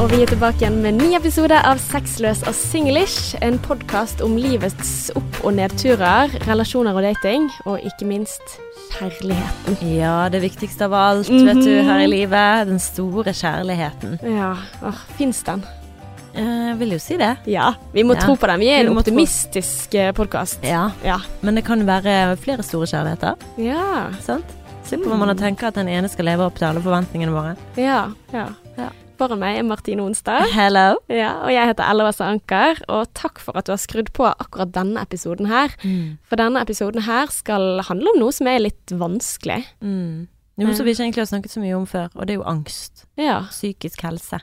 og vi er tilbake igjen med en ny episode av Sexløs og singlish. En podkast om livets opp- og nedturer, relasjoner og dating, og ikke minst kjærligheten. Ja, det viktigste av alt, vet du, her i livet. Den store kjærligheten. Ja, åh, fins den? Jeg vil jo si det. Ja, vi må Ja, tro på den. Vi er en vi optimistisk podkast. Ja, Ja. men det kan være flere store kjærligheter, Ja. sant? Slipper man å tenke at den ene skal leve opp til alle forventningene våre. Ja. ja. Foran meg er Martine Onsdag. Hello. Ja, og jeg heter Ella Åse Anker, og takk for at du har skrudd på akkurat denne episoden her. Mm. For denne episoden her skal handle om noe som er litt vanskelig. Mm. Noe som vi ikke egentlig har snakket så mye om før, og det er jo angst. Ja, Psykisk helse.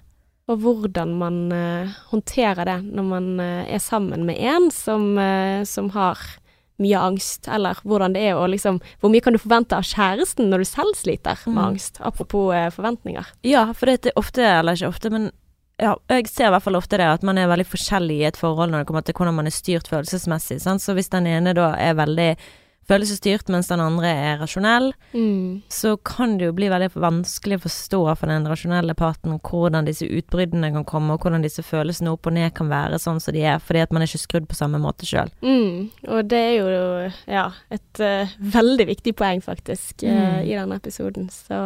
og hvordan man uh, håndterer det når man uh, er sammen med en som, uh, som har mye angst, eller hvordan det er å liksom Hvor mye kan du forvente av kjæresten når du selv sliter med Mm. angst? Apropos eh, forventninger. Ja, for det er ofte, eller ikke ofte, men ja, jeg ser i hvert fall ofte det at man er veldig forskjellig i et forhold når det kommer til hvordan man er styrt følelsesmessig. Sant? Så hvis den ene da er veldig følelsesstyrt, mens den andre er rasjonell, Mm. så kan det jo bli veldig vanskelig å forstå for den rasjonelle parten hvordan disse utbruddene kan komme, og hvordan disse følelsene opp og ned kan være sånn som de er, fordi at man er ikke skrudd på samme måte sjøl. Mm, og det er jo ja, et uh, veldig viktig poeng, faktisk, mm. uh, i denne episoden. Så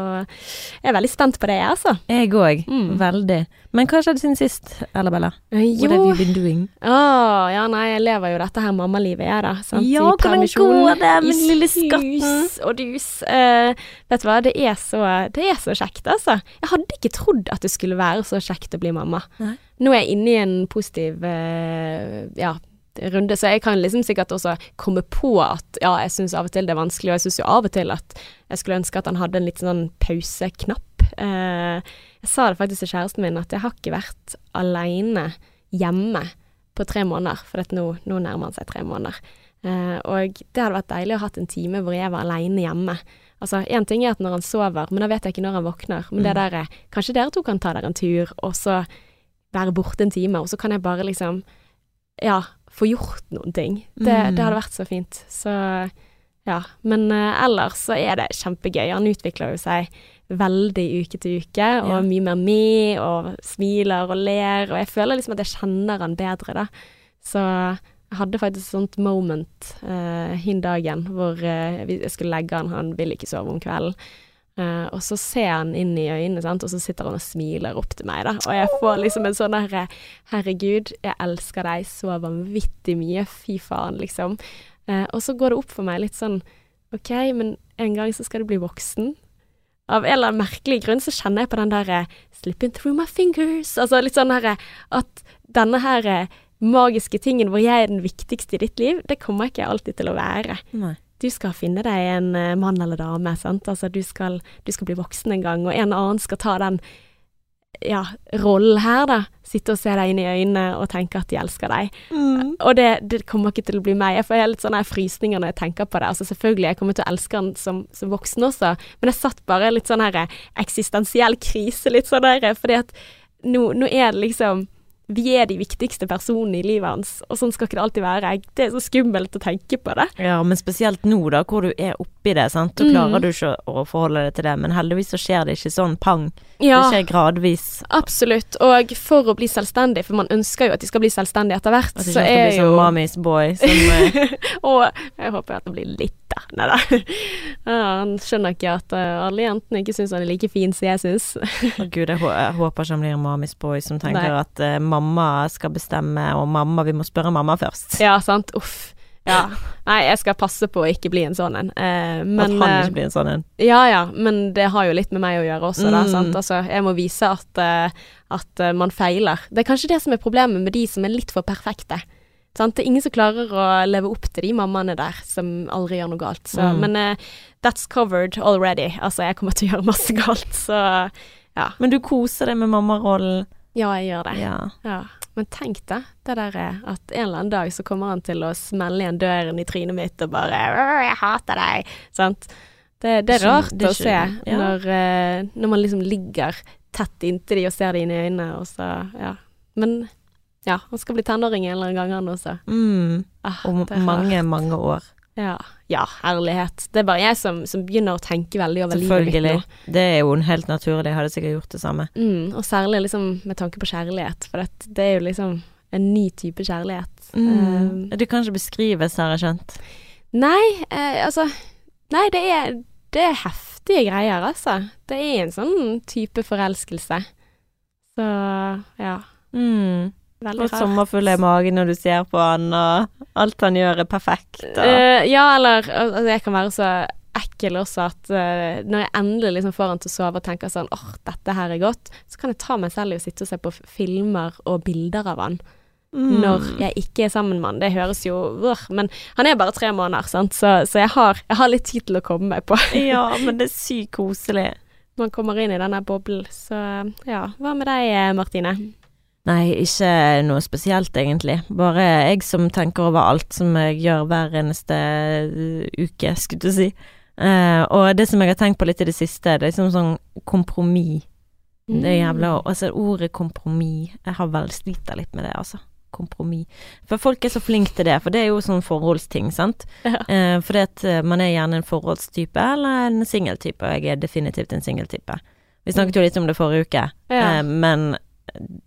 jeg er veldig spent på det, jeg, altså. Jeg òg. Mm. Veldig. Men hva skjedde siden sist, Ella Bella? Eh, What have you been doing? Å, ja, nei, jeg lever jo dette her mammalivet, jeg, da. Sant? Ja, I hvordan permisjon, går det med i lille skatten? sus og dus. Uh, vet du hva, det er, så, det er så kjekt, altså. Jeg hadde ikke trodd at det skulle være så kjekt å bli mamma. Nei. Nå er jeg inne i en positiv uh, ja, runde, så jeg kan liksom sikkert også komme på at ja, jeg syns av og til det er vanskelig, og jeg syns jo av og til at jeg skulle ønske at han hadde en litt sånn pauseknapp. Uh, jeg sa det faktisk til kjæresten min, at jeg har ikke vært aleine hjemme på tre måneder, for nå, nå nærmer han seg tre måneder. Eh, og det hadde vært deilig å ha hatt en time hvor jeg var aleine hjemme. Altså, Én ting er at når han sover, men da vet jeg ikke når han våkner. Men det Mm. der er Kanskje dere to kan ta dere en tur, og så være borte en time, og så kan jeg bare liksom Ja, få gjort noen ting. Det, Mm. det hadde vært så fint. Så ja. Men eh, ellers så er det kjempegøy. Han utvikler jo seg veldig uke til uke, og Ja. mye mer med, og smiler og ler, og jeg føler liksom at jeg kjenner han bedre, da. Så jeg hadde faktisk et sånt moment uh, hin dagen hvor uh, jeg skulle legge han, han ville ikke sove om kvelden. Uh, og så ser han inn i øynene, sant? og så sitter han og smiler opp til meg, da. Og jeg får liksom en sånn herre Herregud, jeg elsker deg så vanvittig mye. Fy faen, liksom. Uh, og så går det opp for meg litt sånn OK, men en gang så skal du bli voksen. Av en eller annen merkelig grunn så kjenner jeg på den derre Slipping through my fingers. Altså litt sånn herre At denne her eh, magiske tingen hvor jeg er den viktigste i ditt liv, det kommer ikke alltid til å være. Nei. Du skal finne deg en eh, mann eller dame, sant. Altså du skal, du skal bli voksen en gang, og en annen skal ta den ja, rollen her, da. Sitte og se deg inn i øynene og tenke at de elsker deg. Mm. Og det, det kommer ikke til å bli meg. Jeg får helt sånne frysninger når jeg tenker på det. Altså Selvfølgelig, jeg kommer til å elske han som, som voksen også, men jeg satt bare litt sånn her eksistensiell krise, litt sånn der, fordi at nå, nå er det liksom vi er de viktigste personene i livet hans, og sånn skal ikke det alltid være. Det er så skummelt å tenke på det. Ja, men spesielt nå da, hvor du er oppi det, sant. Da Mm. klarer du ikke å forholde deg til det, men heldigvis så skjer det ikke sånn pang. Ja. Det skjer gradvis. Absolutt. Og for å bli selvstendig, for man ønsker jo at de skal bli selvstendige etter hvert, At det så ikke skal er bli jo sånn mamis boy som eh, Og jeg håper at det blir litt, da. Nei da. Han skjønner ikke at eh, alle jentene ikke syns han er like fin som jeg syns. Å gud, jeg, håper ikke han blir mamis boy som tenker Nei. at uh, mamma skal bestemme, og mamma, vi må spørre mamma først. Ja, sant. Uff. Ja. Nei, jeg skal passe på å ikke bli en sånn en. Eh, men at han eh, ikke blir en sånn en. Ja ja, men det har jo litt med meg å gjøre også, da. Mm. Sant? Altså, jeg må vise at, at man feiler. Det er kanskje det som er problemet med de som er litt for perfekte. Sant? Det er ingen som klarer å leve opp til de mammaene der som aldri gjør noe galt. Så, Mm. Men uh, that's covered already. Altså, jeg kommer til å gjøre masse galt, så ja. Men du koser deg med mammarollen. Ja, jeg gjør det. Ja. Ja. Men tenk deg det der eh, at en eller annen dag så kommer han til å smelle igjen døren i trynet mitt og bare 'Jeg hater deg'. Sant? Det, det er rart det å se ja. når, uh, når man liksom ligger tett inntil de og ser de inn i øynene, og så Ja. Men ja, han skal bli tenåring en eller annen gang, han også. Mm. Ah, Om mange, hardt. mange år. Ja. ja, herlighet. Det er bare jeg som, som begynner å tenke veldig over livet mitt Selvfølgelig. nå. Det er jo helt naturlig. Jeg hadde sikkert gjort det samme. Mm, og særlig liksom med tanke på kjærlighet, for det, det er jo liksom en ny type kjærlighet. Mm. Um, Du kan ikke beskrive, har jeg skjønt. nei, eh, altså Nei, det er, det er heftige greier, altså. Det er en sånn type forelskelse. Så ja. Mm. Veldig Og sommerfugl i magen når du ser på han, og alt han gjør er perfekt. Og... Uh, ja, eller altså, jeg kan være så ekkel også at uh, når jeg endelig liksom får han til å sove og tenker sånn åh, dette her er godt, så kan jeg ta meg selv i å sitte og se på filmer og bilder av han Mm. når jeg ikke er sammen med han. Det høres jo øh, Men han er bare tre måneder, sant, så, så jeg, har, jeg har litt tid til å komme meg på. Ja, men det er sykt koselig. Man kommer inn i denne boblen. Så ja. Hva med deg, eh, Martine? Nei, ikke noe spesielt, egentlig. Bare jeg som tenker over alt som jeg gjør hver eneste uh, uke, skulle du si. Uh, og det som jeg har tenkt på litt i det siste, det er liksom sånn kompromiss. Det jævla Altså, ordet kompromiss Jeg har vel slita litt med det, altså. Kompromiss. For folk er så flinke til det, for det er jo sånn forholdsting, sant. Ja. Uh, fordi at eh, man er gjerne en forholdstype eller en singeltype, og jeg er definitivt en singeltype. Vi snakket jo litt om det forrige uke, Ja. uh, men eh,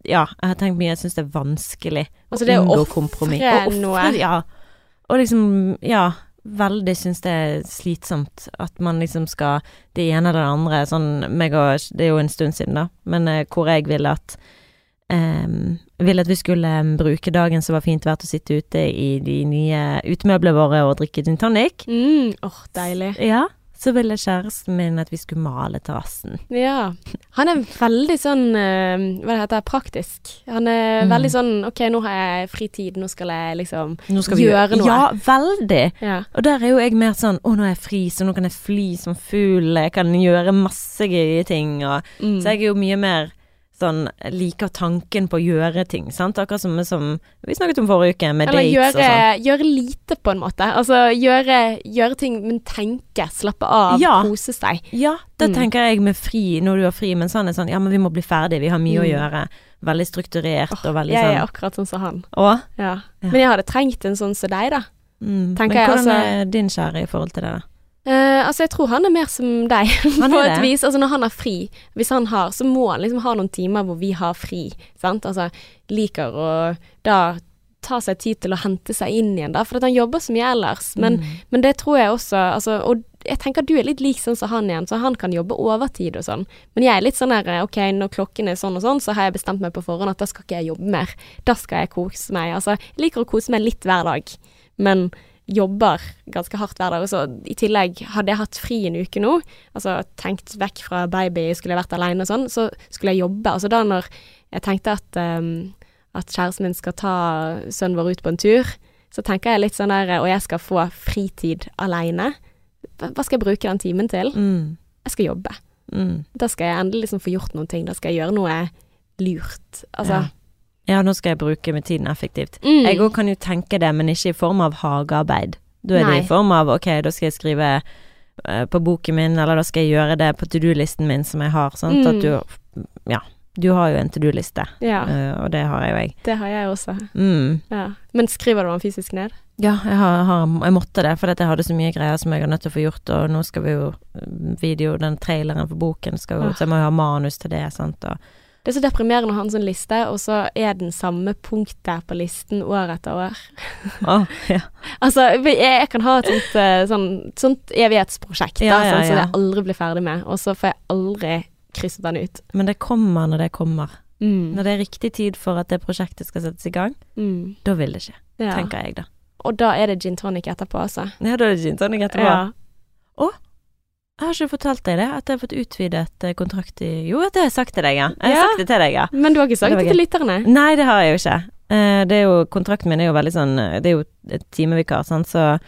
ja, jeg har tenkt mye, jeg syns det er vanskelig Altså, det å unngå kompromiss. Å ofre, noe. Ja. Og liksom, ja, veldig syns det er slitsomt at man liksom skal det ene eller det andre. Sånn meg og Det er jo en stund siden, da, men eh, hvor jeg ville at em, ville at vi skulle em, bruke dagen som var fint vær til å sitte ute i de nye utemøblene våre og drikke gin tonic. Mm, åh, deilig. Ja. Så ville kjæresten min at vi skulle male terrassen. Ja. Han er veldig sånn eh, Hva det heter praktisk. Han er Mm. veldig sånn OK, nå har jeg fri tid, nå skal jeg liksom skal gjøre gjøre noe. Ja, veldig. Ja. Og der er jo jeg mer sånn Å, nå er jeg fri, så nå kan jeg fly som fugl. Jeg kan gjøre masse gøye ting. Og, Mm. Så jeg er jo mye mer sånn Liker tanken på å gjøre ting, sant. Akkurat som, som vi snakket om forrige uke, med Eller dates gjøre, og sånn. gjøre lite, på en måte. Altså gjøre, gjøre ting, men tenke, slappe av, Ja. kose seg. Ja, da Mm. tenker jeg med fri, når du har fri, men sånn er sånn Ja, men vi må bli ferdig, vi har mye å Mm. gjøre. Veldig strukturert og veldig Jeg er sånn akkurat sånn som han. Ja. Ja. Men jeg hadde trengt en sånn som deg, da. Mm. Tenker men jeg, hvordan altså- er din kjære i forhold til det, da? Eh, altså, jeg tror han er mer som deg, på et vis. Altså, når han har fri, hvis han har, så må han liksom ha noen timer hvor vi har fri, sant. Altså, liker å da ta seg tid til å hente seg inn igjen, da, for at han jobber så mye ellers. Men, Mm. men det tror jeg også, altså, og jeg tenker du er litt lik sånn som han igjen, så han kan jobbe overtid og sånn. Men jeg er litt sånn der, ok, når klokken er sånn og sånn, så har jeg bestemt meg på forhånd at da skal ikke jeg jobbe mer. Da skal jeg kose meg. Altså, jeg liker å kose meg litt hver dag, men jobber ganske hardt hver dag. Og så i tillegg, hadde jeg hatt fri en uke nå, altså tenkt vekk fra baby, skulle jeg vært alene og sånn, så skulle jeg jobbe. Altså da når jeg tenkte at, um, at kjæresten min skal ta sønnen vår ut på en tur, så tenker jeg litt sånn der, og jeg skal få fritid alene. Hva hva skal jeg bruke den timen til? Mm. Jeg skal jobbe. Mm. Da skal jeg endelig liksom få gjort noen ting. Da skal jeg gjøre noe lurt. Altså. Ja. Ja, nå skal jeg bruke min tiden effektivt. Mm. Jeg òg kan jo tenke det, men ikke i form av hagearbeid. Da er Nei. det i form av ok, da skal jeg skrive uh, på boken min, eller da skal jeg gjøre det på to do-listen min som jeg har. Sant? Mm. At du Ja. Du har jo en to do-liste, Ja, uh, og det har jo jeg. det har jeg også. Mm. Ja. Men skriver du den fysisk ned? Ja, jeg, har, har, jeg måtte det, for jeg hadde så mye greier som jeg var nødt til å få gjort, og nå skal vi jo video, den traileren for boken, skal jo, Ah. så jeg må jo ha manus til det, sant, og Det er så deprimerende å ha en sånn liste, og så er den samme punktet på listen år etter år. Ah, ja. Altså, jeg, jeg kan ha et sånt, eh, sånn, sånt evighetsprosjekt da, Ja, ja, sånn, som jeg aldri blir ferdig med, og så får jeg aldri krysset den ut. Men det kommer når det kommer. Mm. Når det er riktig tid for at det prosjektet skal settes i gang, Mm. da vil det skje, tenker jeg da. Og da er det gin tonic etterpå, altså. Ja, da er det gin tonic etterpå. Ja. Jeg har ikke fortalt deg det, at jeg har fått utvidet eh, kontrakt i Jo, det har jeg sagt til deg, ja. Jeg har Ja. sagt det til deg, ja. Men du har ikke sagt Det det til lytterne? Nei, det har jeg jo ikke. Eh, Det er jo, kontrakten min er jo veldig sånn eh, Det er jo et timevikar, sant, så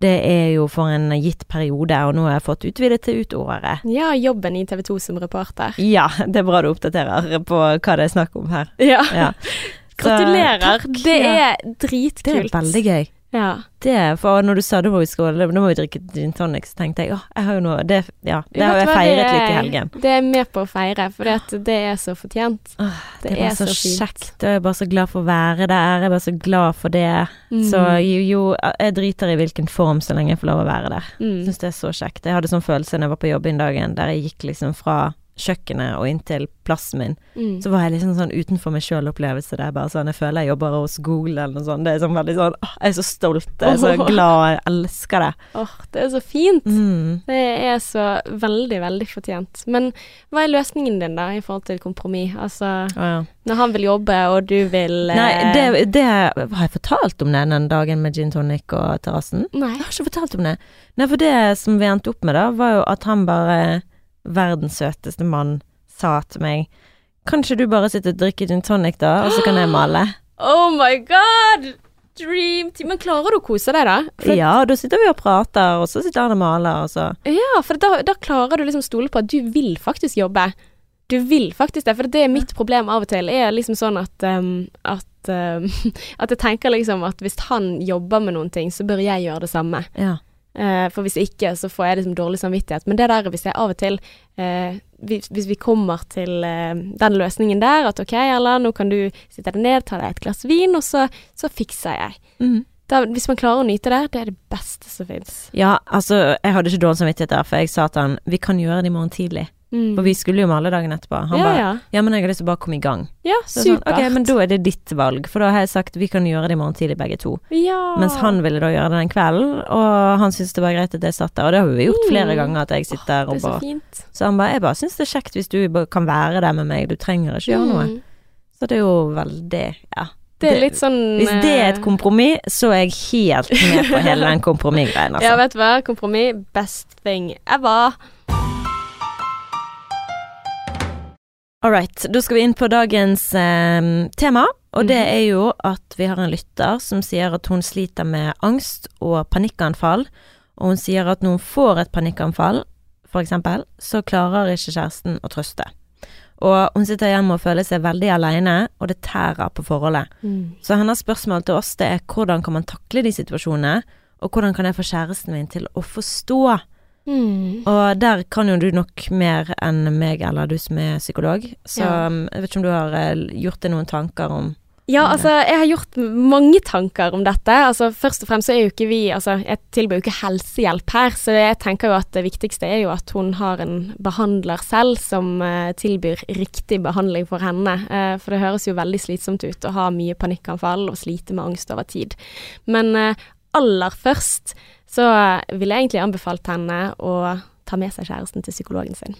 det er jo for en gitt periode, og nå har jeg fått utvidet til ut året. Ja, jobben i TV 2 som reporter. Ja, det er bra du oppdaterer på hva det er snakk om her. Ja. Ja. Så, Gratulerer. takk, det ja. er dritkult. Det er veldig gøy. Ja. Det, for når du sa det var vi skole da må vi drikke gin tonic, så tenkte jeg åh, jeg har jo noe Det, ja, det har jeg feiret det litt i er- helgen. Det er jeg med på å feire, for det er så fortjent. Åh, Det, Det er er, så, så, kjekt. og Jeg er bare så glad for å være der. Jeg er bare så glad for det. Mm. Så jo, jo, jeg driter i hvilken form så lenge jeg får lov å være der. Mm. Syns det er så kjekt. Jeg hadde sånn følelse når jeg var på jobb en dagen, der jeg gikk liksom fra kjøkkenet og inntil plassen min. Mm. Så var jeg liksom sånn utenfor meg sjøl-opplevelse. Det er bare sånn Jeg føler jeg jobber hos Google eller noe sånt. Det er sånn veldig sånn åh, Jeg er så stolt. Jeg er så glad. Jeg elsker det. Åh, det er så fint. Mm. Det er så veldig, veldig fortjent. Men hva er løsningen din, da, i forhold til kompromiss? Altså, oh, ja. når han vil jobbe, og du vil eh, Nei, det, det Har jeg fortalt om det den dagen med gin tonic og terrassen? Nei. Jeg har ikke fortalt om det. Nei, for det som vi endte opp med da, var jo at han bare, verdens søteste mann, sa til meg Kan ikke du bare sitte og drikke gin tonic, da, og så kan jeg male? Oh my god! Dream team. Men klarer du å kose deg, da? For, Ja, da sitter vi og prater, og så sitter han og maler, og så ja, for da, da klarer du liksom stole på at du vil faktisk jobbe. Du vil faktisk det, for det er mitt problem av og til. Er liksom sånn at um, at, um, at jeg tenker liksom at hvis han jobber med noen ting, så bør jeg gjøre det samme. Ja. Eh, for hvis ikke, så får jeg liksom dårlig samvittighet. Men det der hvis jeg av og til eh, hvis, hvis vi kommer til eh, den løsningen der, at ok, Erla, nå kan du sitte deg ned, ta deg et glass vin, og så, så fikser jeg. Mm. Da, hvis man klarer å nyte det, det er det beste som fins. Ja, altså, jeg hadde ikke dårlig samvittighet der, for jeg sa til han vi kan gjøre det i morgen tidlig. Mm. For vi skulle jo male dagen etterpå. Han ja, bare ja. ja, men jeg har lyst til å bare komme i gang. ja, Så sånn, ok, men da er det ditt valg, for da har jeg sagt vi kan gjøre det i morgen tidlig begge to. ja. Mens han ville da gjøre det den kvelden, og han syntes det var greit at jeg satt der. Og det har vi gjort flere Mm. ganger, at jeg sitter Det og så bare fint. Så han bare Jeg bare syns det er kjekt hvis du kan være der med meg, du trenger ikke gjøre noe. Mm. Så det er jo veldig Ja. Det er litt sånn Hvis det er et eh, kompromiss, så er jeg helt med på hele den kompromissgreien, Ja, altså. vet du hva? Kompromiss, best thing ever. All right, da skal vi inn på dagens eh, tema, og det Mhm. er jo at vi har en lytter som sier at hun sliter med angst og panikkanfall, og hun sier at når hun får et panikkanfall, for eksempel, så klarer ikke kjæresten å trøste. Og hun sitter hjemme og føler seg veldig alene, og det tærer på forholdet. Mm. Så hennes spørsmål til oss det er hvordan kan man takle de situasjonene, og hvordan kan jeg få kjæresten min til å forstå? Mm. Og der kan jo du nok mer enn meg, eller du som er psykolog. Så Ja. um, jeg vet ikke om du har eh, gjort deg noen tanker om Ja, altså, jeg har gjort mange tanker om dette. Altså, først og fremst så er jo ikke vi Altså, jeg tilbyr jo ikke helsehjelp her, så jeg tenker jo at det viktigste er jo at hun har en behandler selv som eh, tilbyr riktig behandling for henne. Eh, for det høres jo veldig slitsomt ut å ha mye panikkanfall og slite med angst over tid. Men eh, aller først så ville jeg egentlig anbefalt henne å ta med seg kjæresten til psykologen sin.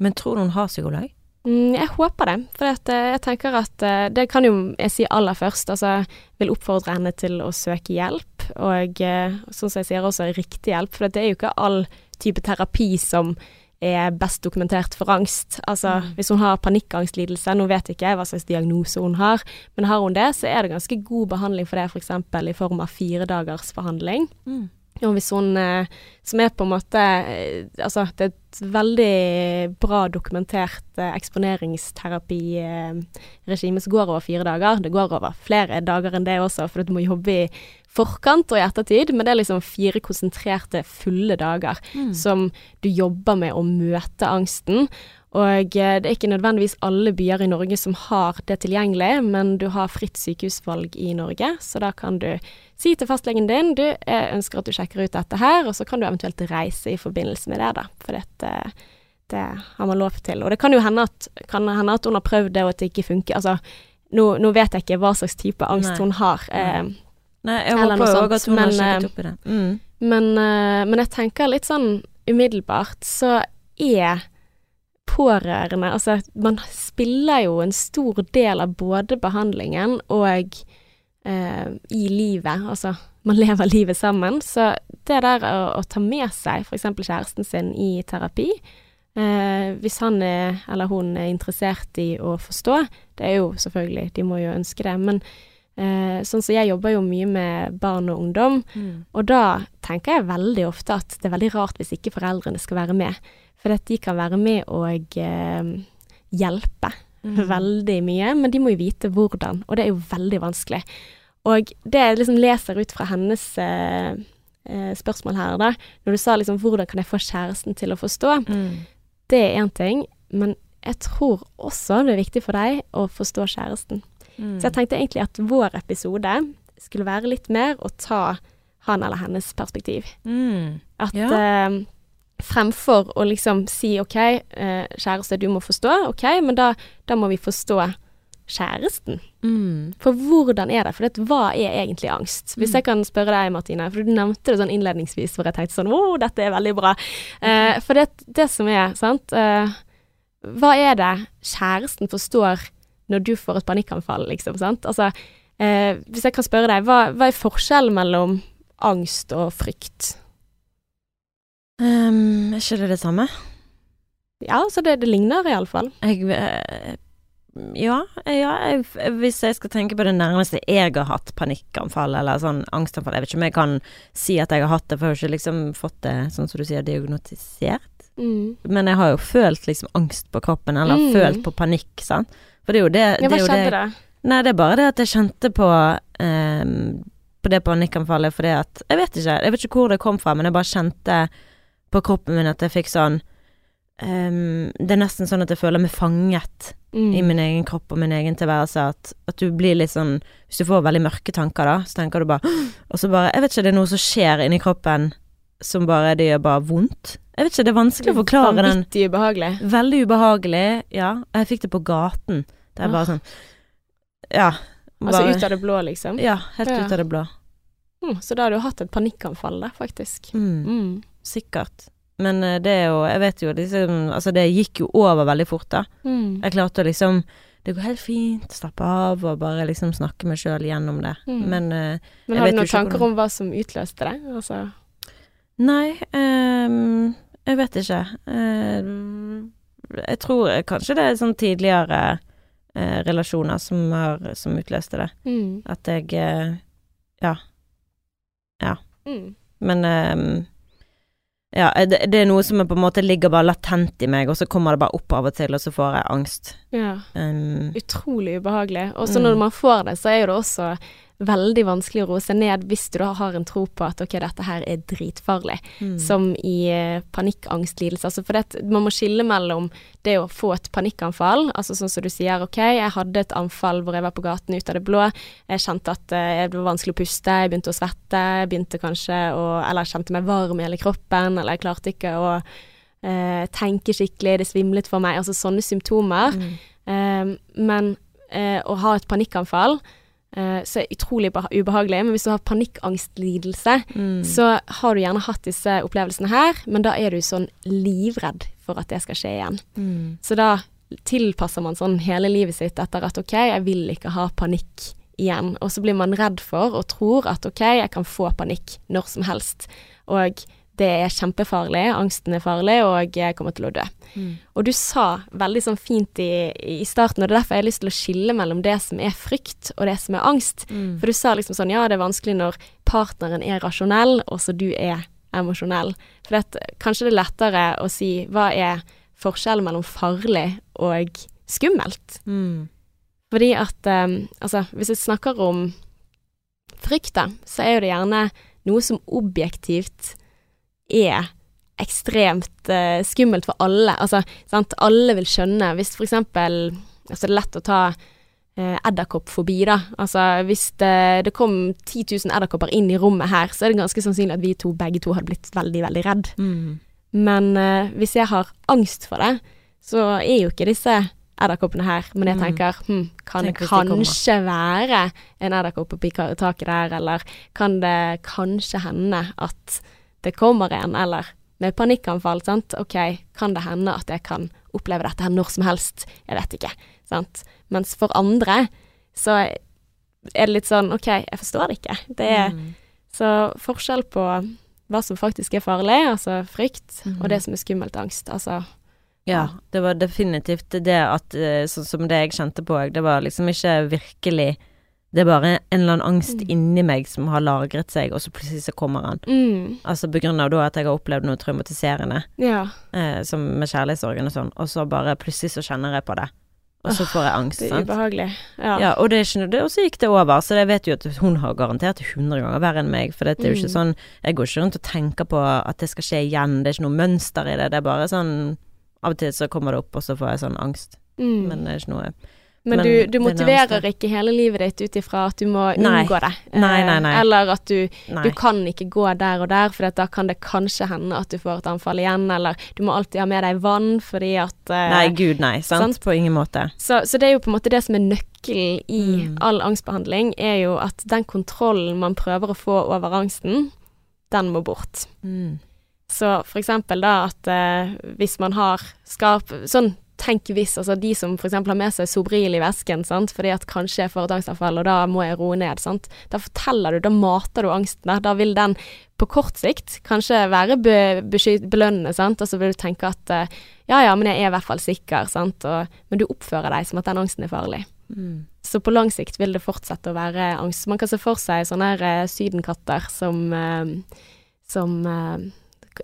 Men tror du hun har psykolog? Mm, jeg håper det, for eh, jeg tenker at eh, det kan jo jeg si aller først. Altså, vil oppfordre henne til å søke hjelp, og eh, sånn som jeg sier også riktig hjelp. For det er jo ikke all type terapi som er best dokumentert for angst. Altså, Mm. hvis hun har panikkangstlidelse, nå vet ikke jeg hva slags diagnose hun har, men har hun det, så er det ganske god behandling for det, f.eks. i form av fire dagers behandling. Og hvis hun, eh, som er på en måte eh, Altså, det er et veldig bra dokumentert eksponeringsterapiregime som går over fire dager. Det går over flere dager enn det også, for du må jobbe i forkant og i ettertid, men det er liksom fire konsentrerte, fulle dager Mm. som du jobber med å møte angsten. Og eh, det er ikke nødvendigvis alle byer i Norge som har det tilgjengelig, men du har fritt sykehusvalg i Norge, så da kan du si til fastlegen din du, jeg ønsker at du sjekker ut dette her, og så kan du eventuelt reise i forbindelse med det, da. For dette, det har man lov til. Og det kan jo hende at, kan hende at hun har prøvd det, og at det ikke funker. Altså, nå, nå vet jeg ikke hva slags type angst Nei. hun har. Eh, Nei, jeg håper jo òg at hun har men, sjekket eh, opp i det. Mm. Men, eh, men jeg tenker litt sånn umiddelbart så er pårørende Altså, man spiller jo en stor del av både behandlingen og eh, i livet. Altså, man lever livet sammen. Så det der å, å ta med seg f.eks. kjæresten sin i terapi eh, Hvis han er, eller hun er interessert i å forstå, det er jo selvfølgelig, de må jo ønske det, men eh, sånn som jeg jobber jo mye med barn og ungdom, Mm. og da tenker jeg veldig ofte at det er veldig rart hvis ikke foreldrene skal være med. For at de kan være med og eh, hjelpe Mm. veldig mye, men de må jo vite hvordan, og det er jo veldig vanskelig. Og det jeg liksom leser ut fra hennes eh, eh, spørsmål her, da, når du sa liksom 'hvordan kan jeg få kjæresten til å forstå', Mm. det er én ting, men jeg tror også det er viktig for deg å forstå kjæresten. Mm. Så jeg tenkte egentlig at vår episode skulle være litt mer å ta han eller hennes perspektiv. Mm. At Ja. eh, fremfor å liksom si OK, eh, kjæreste, du må forstå, OK, men da, da må vi forstå kjæresten. Mm. For hvordan er det? For det, hva er egentlig angst? Hvis Mm. jeg kan spørre deg, Martine, for du nevnte det sånn innledningsvis hvor jeg tenkte sånn Å, dette er veldig bra. Eh, for det, det som er, sant eh, Hva er det kjæresten forstår når du får et panikkanfall, liksom, sant? Altså, eh, hvis jeg kan spørre deg, hva, hva er forskjellen mellom angst og frykt? Um, er ikke det det samme? Ja, så det, det ligner iallfall. Jeg eh, Ja, ja jeg, hvis jeg skal tenke på det nærmeste jeg har hatt panikkanfall, eller sånn angstanfall Jeg vet ikke om jeg kan si at jeg har hatt det, for jeg har ikke liksom fått det, sånn som du sier, diagnotisert. Mm. Men jeg har jo følt liksom angst på kroppen, eller Mm. følt på panikk, sant. For det er jo det, Ja, det, hva jo skjedde det da? Nei, det er bare det at jeg kjente på ehm, På det panikkanfallet fordi at Jeg vet ikke, jeg vet ikke hvor det kom fra, men jeg bare kjente på kroppen min at jeg fikk sånn um, Det er nesten sånn at jeg føler meg fanget Mm. i min egen kropp og min egen tilværelse. At, at du blir litt sånn Hvis du får veldig mørke tanker, da, så tenker du bare Og så bare Jeg vet ikke, det er noe som skjer inni kroppen som bare Det gjør bare vondt. Jeg vet ikke, det er vanskelig å forklare den. Vanvittig ubehagelig. Veldig ubehagelig, ja. Jeg fikk det på gaten. Det er bare sånn Ja. Altså ut av det blå, liksom. Ja, helt Ja. ut av det blå. Mm, så da har du hatt et panikkanfall, da, faktisk. Mm, Mm. sikkert. Men eh, det er jo Jeg vet jo liksom Altså, det gikk jo over veldig fort, da. Mm. Jeg klarte å liksom Det går helt fint, slappe av og bare liksom snakke meg sjøl gjennom det. Mm. Men eh, Men har vet du noen tanker om hva som utløste det? Altså Nei, ehm, jeg vet ikke. Eh, jeg tror kanskje det er sånn tidligere eh, relasjoner som har Som utløste det. mm. At jeg eh, Mm. Men ja, det, det er noe som på en måte ligger bare latent i meg, og så kommer det bare opp av og til, og så får jeg angst. Ja. Um, Utrolig ubehagelig. Og så Mm. når man får det, så er jo det også veldig vanskelig å roe seg ned hvis du da har en tro på at ok, dette her er dritfarlig. mm. Som i eh, panikkangstlidelse. Altså for det, man må skille mellom det å få et panikkanfall, altså sånn som du sier, ok, jeg hadde et anfall hvor jeg var på gaten ut av det blå, jeg kjente at eh, det var vanskelig å puste, jeg begynte å svette, jeg begynte kanskje å Eller jeg kjente meg varm i hele kroppen, eller jeg klarte ikke å eh, tenke skikkelig, det svimlet for meg, altså sånne symptomer. Mm. Eh, men eh, å ha et panikkanfall så er utrolig ubehagelig. Men hvis du har panikkangstlidelse, Mm. så har du gjerne hatt disse opplevelsene her, men da er du sånn livredd for at det skal skje igjen. Mm. Så da tilpasser man sånn hele livet sitt etter at ok, jeg vil ikke ha panikk igjen. Og så blir man redd for og tror at ok, jeg kan få panikk når som helst. Og det er kjempefarlig, angsten er farlig, og jeg kommer til å dø. Mm. Og du sa veldig sånn fint i, i starten, og det er derfor jeg har lyst til å skille mellom det som er frykt og det som er angst. Mm. For du sa liksom sånn, ja det er vanskelig når partneren er rasjonell, og så du er emosjonell. For det, kanskje det er lettere å si hva er forskjellen mellom farlig og skummelt. Mm. Fordi at um, altså, hvis jeg snakker om frykt, da, så er jo det gjerne noe som objektivt er ekstremt uh, skummelt for alle. Altså, sant, alle vil skjønne Hvis for eksempel Altså, det er lett å ta edderkopp edderkoppfobi, da. Altså, hvis det, det kom 10 000 edderkopper inn i rommet her, så er det ganske sannsynlig at vi to begge to hadde blitt veldig, veldig redd. Mm. Men uh, hvis jeg har angst for det, så er jo ikke disse edderkoppene her. Men jeg Mm. tenker hm, kan Tenk det kanskje de være en edderkopp oppi taket der, eller kan det kanskje hende at det kommer en, eller med panikkanfall, sant. Ok, kan det hende at jeg kan oppleve dette her når som helst? Jeg vet ikke, sant. Mens for andre så er det litt sånn ok, jeg forstår det ikke. Det er Mm. så forskjell på hva som faktisk er farlig, altså frykt, mm. og det som er skummelt angst. Altså Ja, det var definitivt det at Sånn som det jeg kjente på, det var liksom ikke virkelig Det er bare en eller annen angst Mm. inni meg som har lagret seg, og så plutselig så kommer han. mm, Altså på grunn av da at jeg har opplevd noe traumatiserende, Ja. eh, som med kjærlighetssorgen og sånn, og så bare plutselig så kjenner jeg på det. og så får jeg angst. Det er ubehagelig. Ja. Ja, og, det ikke, det, og så gikk det over, så jeg vet jo at hun har garantert det 100 ganger verre enn meg. For det er jo ikke Mm. sånn Jeg går ikke rundt og tenker på at det skal skje igjen, det er ikke noe mønster i det. Det er bare sånn Av og til så kommer det opp, og så får jeg sånn angst. Mm. Men det er ikke noe Men, men du, du motiverer ikke hele livet ditt ut ifra at du må Nei. unngå det. Nei, nei, Eh, nei. Eller at du, du kan ikke gå der og der, for da kan det kanskje hende at du får et anfall igjen. Eller du må alltid ha med deg vann fordi at eh, Nei, gud nei. Sant? sant? På ingen måte. så, så det er jo på en måte det som er nøkkelen i Mm. all angstbehandling, er jo at den kontrollen man prøver å få over angsten, den må bort. Mm. Så for eksempel da at eh, hvis man har skarp Sånn tenk hvis, altså de som eksempel har med seg Sobril i vesken, sant, fordi at kanskje jeg får et angstanfall, og da må jeg roe ned, sant. Da forteller du, da mater du angsten der. Da vil den på kort sikt kanskje være be, belønnende, sant, og så vil du tenke at eh, ja ja, men jeg er i hvert fall sikker, sant, og, men du oppfører deg som at den angsten er farlig. Mm. Så på lang sikt vil det fortsette å være angst. Man kan se for seg sånne her eh, sydenkatter som, eh, som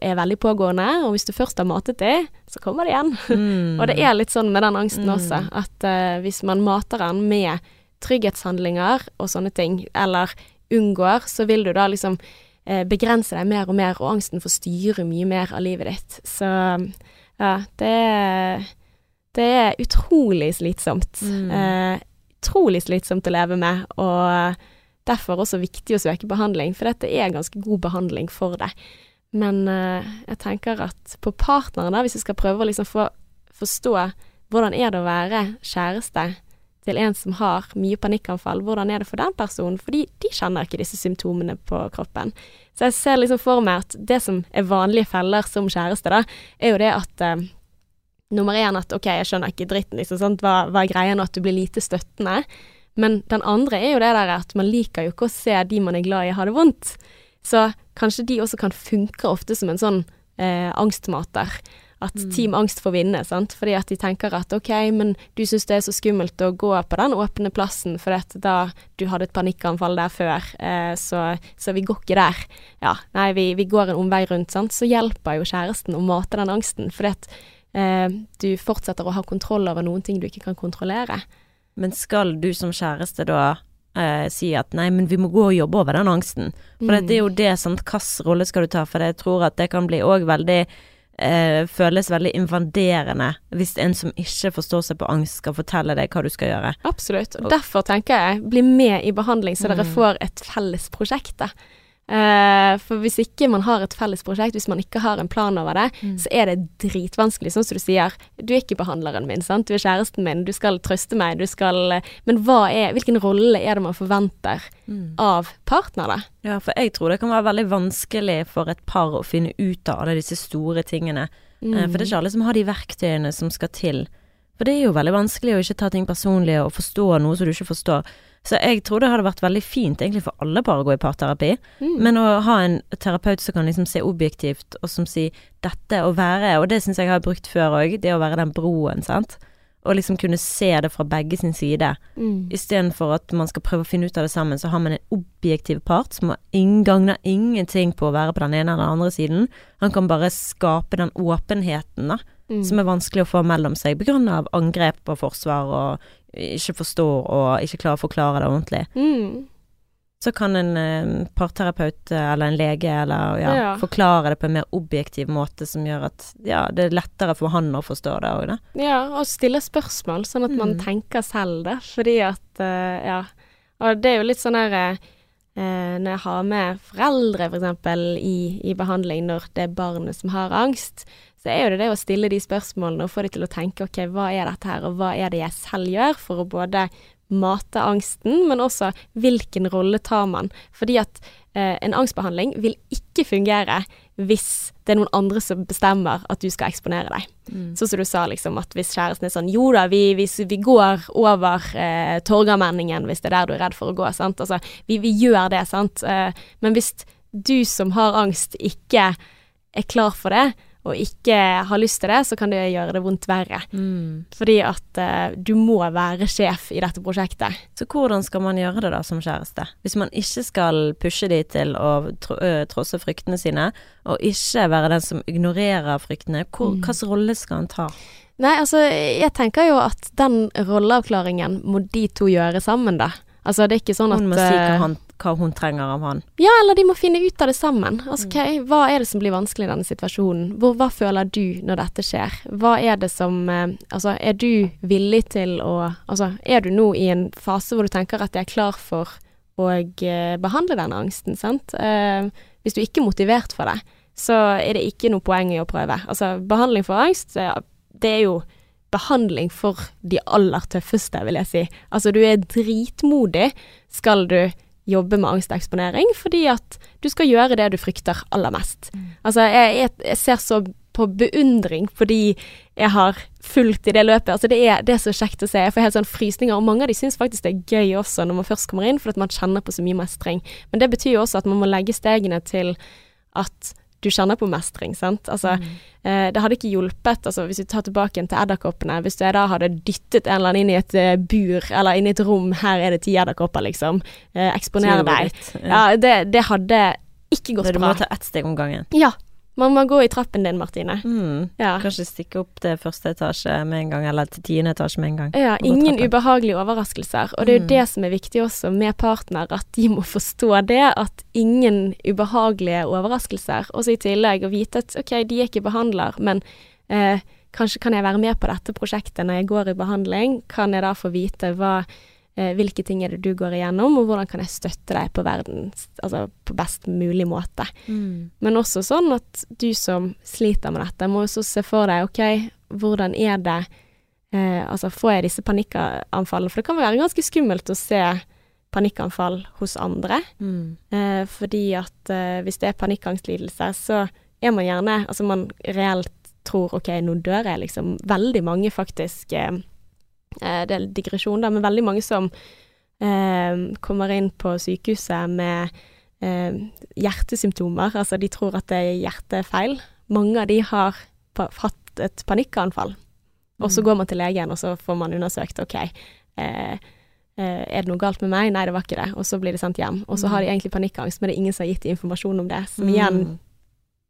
er veldig pågående, og hvis du først har matet dem, så kommer de igjen. Mm. og det er litt sånn med den angsten Mm. også, at uh, hvis man mater den med trygghetshandlinger og sånne ting, eller unngår, så vil du da liksom uh, begrense deg mer og mer, og angsten får styre mye mer av livet ditt. Så ja, det er, det er utrolig slitsomt. Mm. Uh, utrolig slitsomt å leve med, og derfor også viktig å søke behandling, for dette er ganske god behandling for det. Men eh, jeg tenker at på partneren, da, hvis vi skal prøve å liksom få forstå hvordan er det å være kjæreste til en som har mye panikkanfall, hvordan er det for den personen? Fordi de kjenner ikke disse symptomene på kroppen. Så jeg ser liksom for meg at det som er vanlige feller som kjæreste, da, er jo det at eh, nummer én at ok, jeg skjønner ikke dritten, liksom, sant? Hva, hva er greia nå at du blir lite støttende? Men den andre er jo det der at man liker jo ikke å se de man er glad i ha det vondt. Så kanskje de også kan funke ofte som en sånn eh, angstmater. At Team Angst får vinne, sant. Fordi at de tenker at ok, men du syns det er så skummelt å gå på den åpne plassen, for da du hadde et panikkanfall der før, eh, så, så vi går ikke der. Ja, nei, vi, vi går en omvei rundt, sant. Så hjelper jo kjæresten å mate den angsten, fordi at eh, du fortsetter å ha kontroll over noen ting du ikke kan kontrollere. Men skal du som kjæreste da eh, si at nei, men vi må gå og jobbe over den angsten? For Mm. det er jo det, sant, hvilken rolle skal du ta? For jeg tror at det kan bli òg veldig eh, Føles veldig invaderende hvis en som ikke forstår seg på angst, skal fortelle deg hva du skal gjøre. Absolutt. Og derfor tenker jeg, bli med i behandling, så dere Mm. får et felles prosjekt. da. Eh, for hvis ikke man har et felles prosjekt, hvis man ikke har en plan over det, Mm. så er det dritvanskelig. Sånn som du sier, du er ikke behandleren min, sant. Du er kjæresten min, du skal trøste meg, du skal Men hva er Hvilken rolle er det man forventer av partner, da? Ja, for jeg tror det kan være veldig vanskelig for et par å finne ut av alle disse store tingene. Eh, For det er ikke alle som har de verktøyene som skal til. For det er jo veldig vanskelig å ikke ta ting personlig og forstå noe som du ikke forstår. Så jeg tror det hadde vært veldig fint egentlig for alle par å gå i parterapi. Mm. Men å ha en terapeut som kan liksom se objektivt, og som sier dette å være, og det syns jeg har brukt før òg, det å være den broen, sant. Og liksom kunne se det fra begge sin side. Mm. Istedenfor at man skal prøve å finne ut av det sammen, så har man en objektiv part som har gagner ingenting på å være på den ene eller den andre siden. Han kan bare skape den åpenheten, da, Mm. som er vanskelig å få mellom seg av angrep og forsvar og ikke forstår og ikke klarer å forklare det ordentlig. Mm. Så kan en eh, parterapeut eh, eller en lege eller ja, Ja. forklare det på en mer objektiv måte som gjør at ja, det er lettere for han å forstå det òg, da. Ja, og stille spørsmål, sånn at man Mm. tenker selv, det, Fordi at eh, Ja. Og det er jo litt sånn her eh, Når jeg har med foreldre, for eksempel, i, i behandling, når det er barnet som har angst, så er jo det det å stille de spørsmålene og få de til å tenke ok, hva er dette her, og hva er det jeg selv gjør for å både mate angsten, men også hvilken rolle tar man? Fordi at eh, en angstbehandling vil ikke fungere hvis det er noen andre som bestemmer at du skal eksponere deg. Sånn som du sa, liksom, at hvis kjæresten er sånn Jo da, vi, vi, vi går over eh, Torgallmenningen hvis det er der du er redd for å gå, sant. Altså, vi, vi gjør det, sant. Eh, men hvis du som har angst, ikke er klar for det, og ikke har lyst til det, så kan det gjøre det vondt verre. Fordi at uh, du må være sjef i dette prosjektet. Så hvordan skal man gjøre det da som kjæreste? Hvis man ikke skal pushe de til å tro, trosse fryktene sine, og ikke være den som ignorerer fryktene, hvor, Mm. hvilken rolle skal han ta? Nei, altså, jeg tenker jo at den rolleavklaringen må de to gjøre sammen, da. Altså, det er ikke sånn at Hun må si hva, eh, han, hva hun trenger av han. Ja, eller de må finne ut av det sammen. Altså, ok, Hva er det som blir vanskelig i denne situasjonen? Hvor, hva føler du når dette skjer? Hva er det som eh, Altså, er du villig til å Altså, er du nå i en fase hvor du tenker at jeg er klar for å eh, behandle denne angsten, sant? Eh, hvis du ikke er motivert for det, så er det ikke noe poeng i å prøve. Altså, behandling for angst, det er jo behandling for de aller tøffeste, vil jeg si. Altså, du er dritmodig skal du jobbe med angsteksponering, fordi at du skal gjøre det du frykter aller mest. Altså, jeg, jeg, jeg ser så på beundring fordi jeg har fulgt i det løpet. Altså, det er, det er så kjekt å se. Jeg får helt sånn frysninger, og mange av de syns faktisk det er gøy også når man først kommer inn, fordi at man kjenner på så mye mestring. Men det betyr jo også at man må legge stegene til at du kjenner på mestring, sant. Altså, eh, det hadde ikke hjulpet, altså hvis vi tar tilbake en til edderkoppene, hvis du da hadde dyttet en eller annen inn i et eh, bur, eller inn i et rom, her er det ti edderkopper, liksom, eh, eksponere deg. Ja, det, det hadde ikke gått bra. du må ta ett steg om gangen. Ja. Man må gå i trappen din, Martine. Mm. Ja. Kanskje stikke opp til første etasje med en gang, eller til tiende etasje med en gang. Ja, ingen ubehagelige overraskelser. Og det er jo Mm. det som er viktig også med partner, at de må forstå det. At ingen ubehagelige overraskelser. Og så i tillegg å vite at ok, de er ikke behandler, men eh, kanskje kan jeg være med på dette prosjektet når jeg går i behandling. Kan jeg da få vite hva hvilke ting er det du går igjennom, og hvordan kan jeg støtte deg på verdens, altså på best mulig måte. Mm. Men også sånn at du som sliter med dette, må også se for deg ok, hvordan er det eh, Altså får jeg disse panikkanfallene? For det kan være ganske skummelt å se panikkanfall hos andre. Mm. Eh, fordi at eh, hvis det er panikkangstlidelse, så er man gjerne Altså man reelt tror ok, nå dør jeg, liksom. Veldig mange faktisk eh, eh, Det er digresjon, da, men veldig mange som eh, kommer inn på sykehuset med eh, hjertesymptomer. Altså de tror at det er hjertefeil. Mange av de har hatt et panikkanfall. Og så Mm. går man til legen, og så får man undersøkt ok, eh, eh, er det noe galt med meg? Nei, det var ikke det. Og så blir de sendt hjem. Og så har de egentlig panikkangst, men det er ingen som har gitt informasjon om det. Som igjen Mm.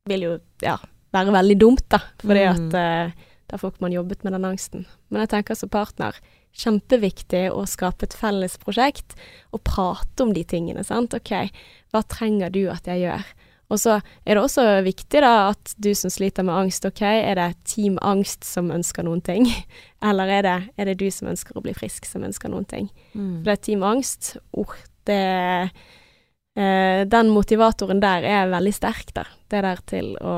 vil jo ja, være veldig dumt, da. Fordi Mm. at eh, da får ikke man jobbet med den angsten. Men jeg tenker som partner, kjempeviktig å skape et felles prosjekt og prate om de tingene, sant. Ok, hva trenger du at jeg gjør? Og så er det også viktig da at du som sliter med angst, ok, er det Team Angst som ønsker noen ting? Eller er det, er det du som ønsker å bli frisk, som ønsker noen ting? Mm. For det er Team Angst, oh, det eh, Den motivatoren der er veldig sterk, da. Det der til å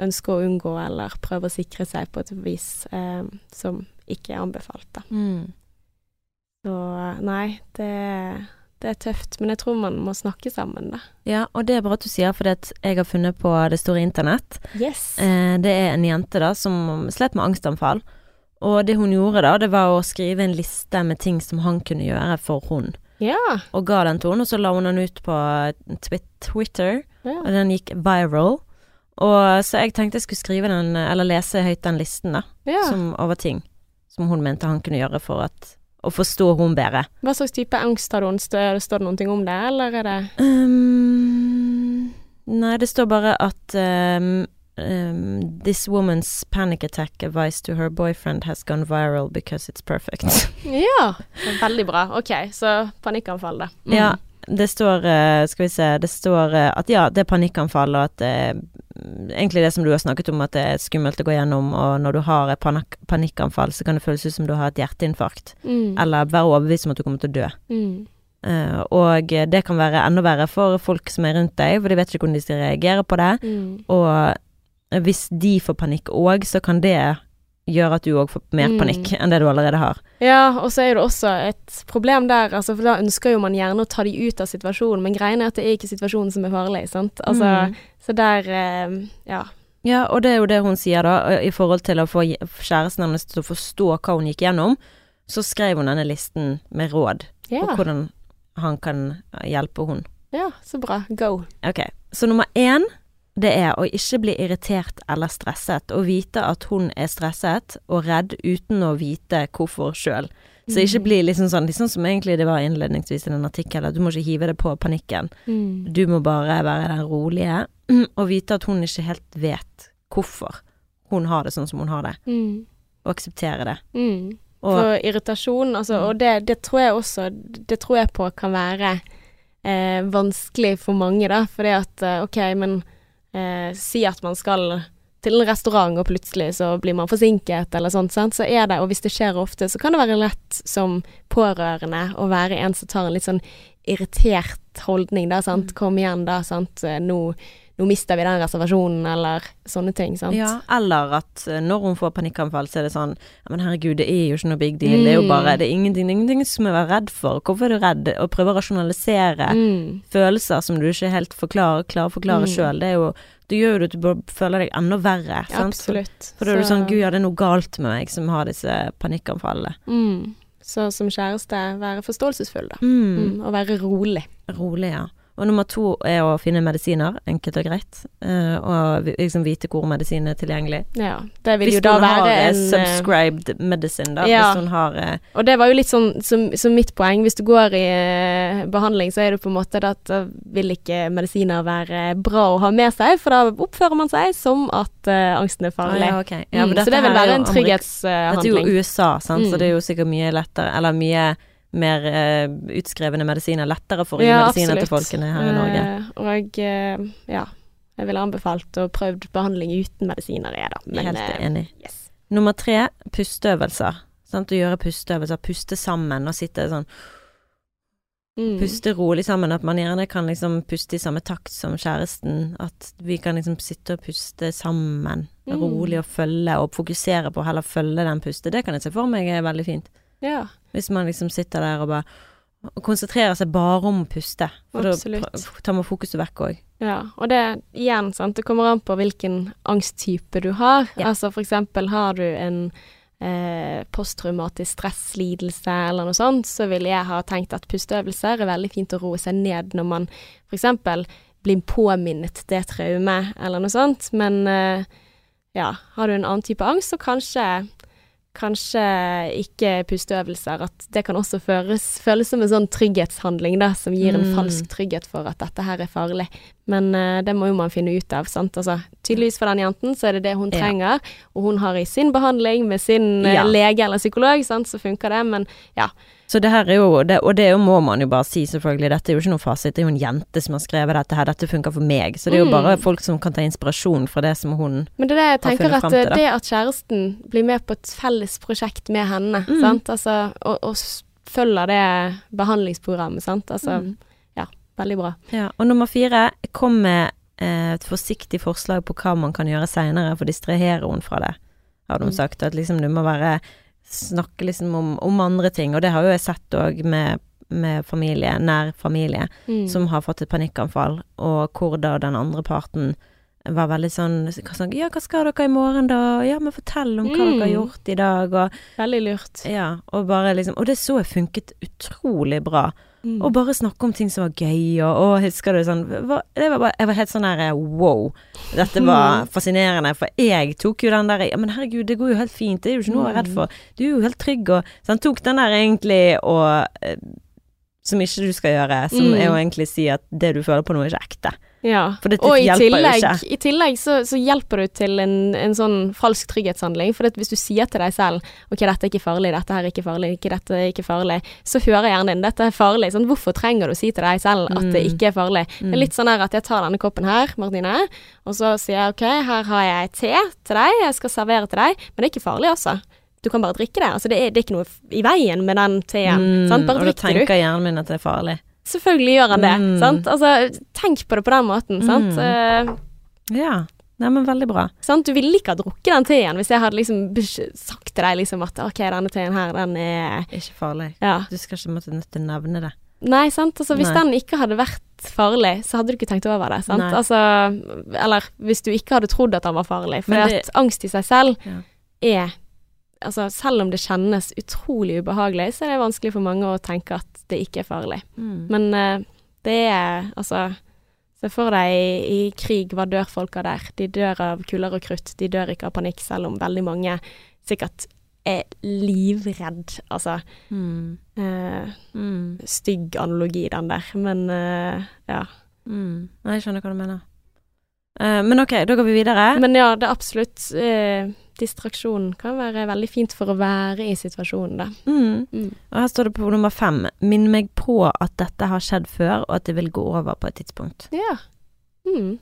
ønske å unngå eller prøve å sikre seg på et vis eh, som ikke er anbefalt, da. Mm. Så nei, det, det er tøft. Men jeg tror man må snakke sammen, da. Ja, og det er bra at du sier, for jeg har funnet på det store internett. Yes. Eh, det er en jente da som slet med angstanfall. Og det hun gjorde da, det var å skrive en liste med ting som han kunne gjøre for hun. Ja. Og ga den til henne, og så la hun den ut på Twitter, ja. og den gikk viral. Og så jeg tenkte jeg skulle skrive den, eller lese høyt den listen, da, ja. som, over ting som hun mente han kunne gjøre for at, å forstå hun bedre. Hva slags type angst har hun? Står, det noe om det, eller er det Um, nei, det står bare at um, um, This woman's panic attack advice to her boyfriend has gone viral because it's perfect. Ja. Veldig bra. Ok, så panikkanfall, da. Mm. Ja, det står eh, Skal vi se Det står eh, at ja, det er panikkanfall, og at det, Egentlig det som du har snakket om, at det er skummelt å gå gjennom, og når du har et panik panikkanfall, så kan det føles ut som du har et hjerteinfarkt. Mm. Eller være overbevist om at du kommer til å dø. Mm. Uh, og det kan være enda verre for folk som er rundt deg, for de vet ikke hvordan de skal reagere på det. Mm. Og hvis de får panikk òg, så kan det gjøre at du òg får mer Mm. panikk enn det du allerede har. Ja, og så er det også et problem der, altså, for da ønsker jo man gjerne å ta de ut av situasjonen, men greien er at det er ikke situasjonen som er farlig, sant. Altså, Mm. så der, eh, ja. Ja, og det er jo det hun sier da, i forhold til å få kjæresten hennes til å forstå hva hun gikk gjennom, så skrev hun denne listen med råd Ja, på hvordan han kan hjelpe hun. ja så bra. Go. Ok, så nummer én, det er å ikke bli irritert eller stresset, og vite at hun er stresset og redd uten å vite hvorfor sjøl. Så ikke bli liksom sånn, liksom som egentlig det var innledningsvis i den artikkelen, at du må ikke hive det på panikken. Mm. Du må bare være den rolige, og vite at hun ikke helt vet hvorfor hun har det sånn som hun har det. Mm. å akseptere det. Mm. Og For irritasjon, altså, Mm. og det, det tror jeg også Det tror jeg på kan være eh, vanskelig for mange, da. Fordi at eh, OK, men eh, si at man skal til en restaurant, og plutselig så blir man forsinket, eller sånt, sant? så er det, og hvis det skjer ofte, så kan det være lett som pårørende å være en som tar en litt sånn irritert holdning, da, sant. Mm. Kom igjen, da, sant. Eh, Nå, nå mister vi den reservasjonen, eller sånne ting, sant. Ja, eller at eh, når hun får panikkanfall, så er det sånn Ja, men herregud, det er jo ikke noe big deal. Det er jo Mm. bare Det er ingenting, det er ingenting som jeg er redd for. Hvorfor er du redd? Å prøve å rasjonalisere Mm. følelser som du ikke helt forklarer, klarer å forklare Mm. sjøl, det er jo Det gjør jo at du føler deg enda verre. Ja, sant? absolutt. For da er du sånn Gud, ja, det er noe galt med meg som har disse panikkanfallene. Mm. Så som kjæreste, være forståelsesfull, da. Mm. Mm. Og være rolig. Rolig, ja. Og nummer to er å finne medisiner, enkelt og greit. Uh, og liksom vite hvor medisinen er tilgjengelig. Ja. Det vil Hvis jo da være en Hvis hun eh, subscribed medicine, da. Ja. Hvis hun har uh, Og det var jo litt sånn som, som mitt poeng. Hvis du går i uh, behandling, så er det på en måte at da vil ikke medisiner være bra å ha med seg, for da oppfører man seg som at angsten er farlig. ah, ja, okay. ja, men mm, så det vil være en trygghetshandling. Dette er jo USA, sant, så Mm. det er jo sikkert mye lettere Eller mye mer eh, utskrevne medisiner. Lettere for gi Ja, medisiner til folkene her i Norge. Eh, og jeg, ja, jeg ville anbefalt å prøvd behandling uten medisiner, jeg, da. Men Helt eh, enig. yes. Nummer tre, pusteøvelser. Sant? Å gjøre pusteøvelser. Puste sammen og sitte sånn Mm. Puste rolig sammen. At man gjerne kan liksom puste i samme takt som kjæresten. At vi kan liksom sitte og puste sammen. Mm. Rolig og følge, og fokusere på å heller følge den puste. Det kan jeg se for meg er veldig fint. Ja, Hvis man liksom sitter der og bare og konsentrerer seg bare om å puste. For Absolutt. da tar man fokuset vekk òg. Ja, og det igjen, sant, det kommer an på hvilken angsttype du har. Ja. Altså for eksempel har du en eh, posttraumatisk stresslidelse eller noe sånt, så vil jeg ha tenkt at pusteøvelser er veldig fint å roe seg ned når man for eksempel blir påminnet det traumet eller noe sånt. Men eh, ja, har du en annen type angst, så kanskje Kanskje ikke pusteøvelser, at det kan også føles, føles som en sånn trygghetshandling, da, som gir en Mm. falsk trygghet for at dette her er farlig. Men uh, det må jo man finne ut av, sant. Altså, tydeligvis for den jenten så er det det hun Ja. trenger, og hun har i sin behandling med sin uh, Ja. lege eller psykolog, sant, så funker det, men ja. Så det her er jo det, Og det må man jo bare si, selvfølgelig. Dette er jo ikke noen fasit. Det er jo en jente som har skrevet dette her. Dette funker for meg. Så det er jo Mm. bare folk som kan ta inspirasjon fra det som hun Men det er det jeg tenker at til det. det at kjæresten blir med på et felles prosjekt med henne, Mm. sant, altså, og, og følger det behandlingsprogrammet, sant, altså, Mm. Veldig bra. Ja, og nummer fire, kom med eh, et forsiktig forslag på hva man kan gjøre seinere for å distrahere henne fra det, har de Mm. sagt. At liksom du må være Snakke liksom om, om andre ting, og det har jo jeg sett òg med, med familie, nær familie, Mm. som har fått et panikkanfall, og hvor da den andre parten var veldig sånn, sånn Ja, hva skal dere i morgen, da? Ja, men fortell om hva Mm. dere har gjort i dag, og Veldig lurt. Ja, og bare liksom Og det så jeg funket utrolig bra. Mm. Og bare snakke om ting som var gøy, og, og husker du sånn det var bare, Jeg var helt sånn her wow. Dette var fascinerende, for jeg tok jo den der Ja, men herregud, det går jo helt fint, det er jo ikke noe å være redd for. Du er jo helt trygg, og Så han tok den der egentlig og eh, Som ikke du skal gjøre, som Mm. er å egentlig si at det du føler på nå, er ikke ekte. Ja, For dette og i hjelper jo tillegg, ikke. i tillegg så, så hjelper du til en, en sånn falsk trygghetshandling. For hvis du sier til deg selv ok, dette er ikke farlig, dette her er ikke farlig, ikke dette er ikke farlig, så hører hjernen din dette er farlig. Sånn, hvorfor trenger du å si til deg selv at det Mm. ikke er farlig? Det Mm. er litt sånn her at jeg tar denne koppen her, Martine, og så sier jeg ok, her har jeg te til deg, jeg skal servere til deg, men det er ikke farlig altså. Du kan bare drikke det. Altså det er, det er ikke noe i veien med den teen. Mm, sant? Bare og da drikker du. tenker hjernen min at det er farlig. Selvfølgelig gjør han det. Mm. Sant? Altså, tenk på det på den måten. Sant? Mm. Uh, Ja. Neimen, veldig bra. Sant? Du ville ikke ha drukket den teen hvis jeg hadde liksom sagt til deg liksom at ok, denne teen her, den er Ikke farlig. Ja. Du skal ikke måtte nødt til å nevne det. Nei, sant. Altså, hvis Nei. den ikke hadde vært farlig, så hadde du ikke tenkt over det. Sant? Altså, eller hvis du ikke hadde trodd at den var farlig. For det- at angst i seg selv Ja. er Altså, selv om det kjennes utrolig ubehagelig, så er det vanskelig for mange å tenke at det ikke er farlig. Mm. Men uh, det er altså Se for deg i, i krig, hva dør folk av der? De dør av kuler og krutt, de dør ikke av panikk, selv om veldig mange sikkert er livredd. Altså Mm. Uh, Mm. Stygg analogi, den der, men uh, ja. Mm. Jeg skjønner hva du mener. Uh, men ok, da går vi videre. Men ja, det er absolutt distraksjon kan være veldig fint for å være i situasjonen, da. Mm. Mm. Og her står det på nummer fem. Minn meg på at dette har skjedd før, og at det vil gå over på et tidspunkt. Ja. Mm.